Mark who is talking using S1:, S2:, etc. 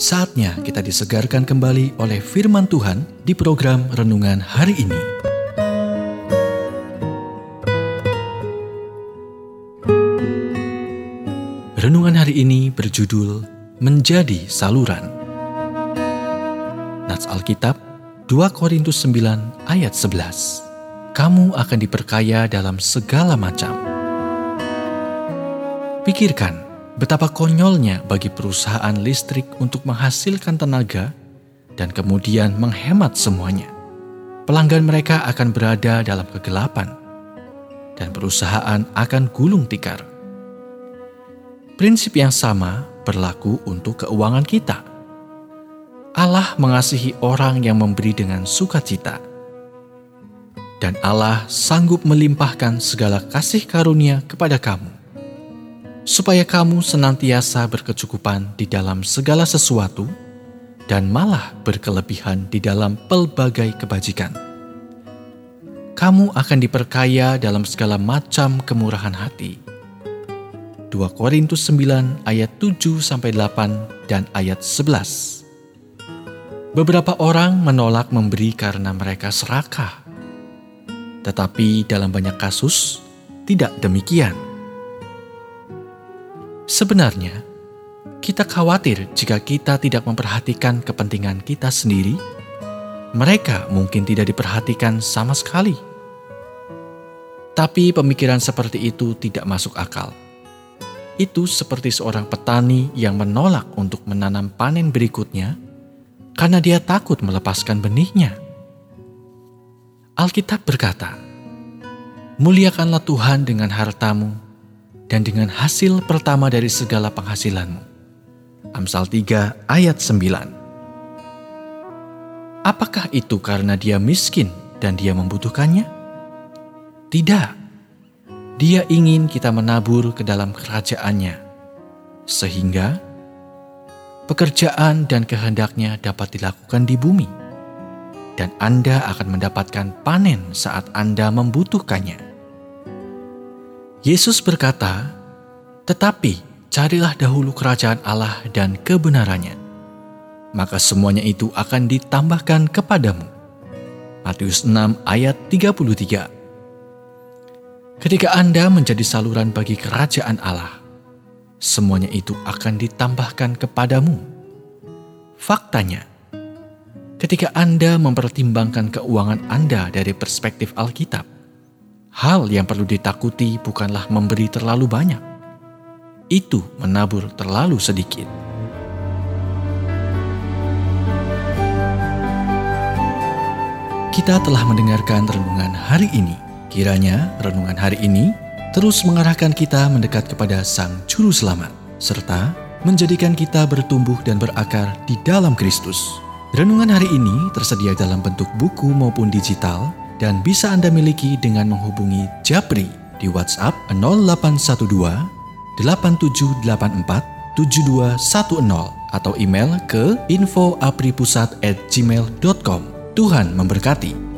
S1: Saatnya kita disegarkan kembali oleh firman Tuhan di program renungan hari ini. Renungan hari ini berjudul Menjadi Saluran. Nats Alkitab 2 Korintus 9 ayat 11. Kamu akan diperkaya dalam segala macam. Pikirkan, betapa konyolnya bagi perusahaan listrik untuk menghasilkan tenaga dan kemudian menghemat semuanya. Pelanggan mereka akan berada dalam kegelapan, dan perusahaan akan gulung tikar. Prinsip yang sama berlaku untuk keuangan kita. Allah mengasihi orang yang memberi dengan sukacita, dan Allah sanggup melimpahkan segala kasih karunia kepada kamu, supaya kamu senantiasa berkecukupan di dalam segala sesuatu dan malah berkelebihan di dalam pelbagai kebajikan. Kamu akan diperkaya dalam segala macam kemurahan hati 2 Korintus 9 ayat 7 sampai 8 dan ayat 11. Beberapa orang menolak memberi karena mereka serakah. Tetapi dalam banyak kasus tidak demikian. Sebenarnya, kita khawatir jika kita tidak memperhatikan kepentingan kita sendiri, mereka mungkin tidak diperhatikan sama sekali. Tapi pemikiran seperti itu tidak masuk akal itu seperti seorang petani yang menolak untuk menanam panen berikutnya karena dia takut melepaskan benihnya. Alkitab berkata, "Muliakanlah Tuhan dengan hartamu dan dengan hasil pertama dari segala penghasilanmu." Amsal 3 ayat 9. Apakah itu karena dia miskin dan dia membutuhkannya? Tidak dia ingin kita menabur ke dalam kerajaannya, sehingga pekerjaan dan kehendaknya dapat dilakukan di bumi, dan Anda akan mendapatkan panen saat Anda membutuhkannya. Yesus berkata, "Tetapi carilah dahulu kerajaan Allah dan kebenarannya, maka semuanya itu akan ditambahkan kepadamu." Matius 6 ayat 33 Ketika Anda menjadi saluran bagi kerajaan Allah, semuanya itu akan ditambahkan kepadamu. Faktanya, ketika Anda mempertimbangkan keuangan Anda dari perspektif Alkitab, hal yang perlu ditakuti bukanlah memberi terlalu banyak. Itu menabur terlalu sedikit. Kita telah mendengarkan renungan hari ini Kiranya renungan hari ini terus mengarahkan kita mendekat kepada Sang Juru Selamat, serta menjadikan kita bertumbuh dan berakar di dalam Kristus. Renungan hari ini tersedia dalam bentuk buku maupun digital dan bisa Anda miliki dengan menghubungi Japri di WhatsApp 0812 8784 7210 atau email ke infoapripusat@gmail.com. Tuhan memberkati.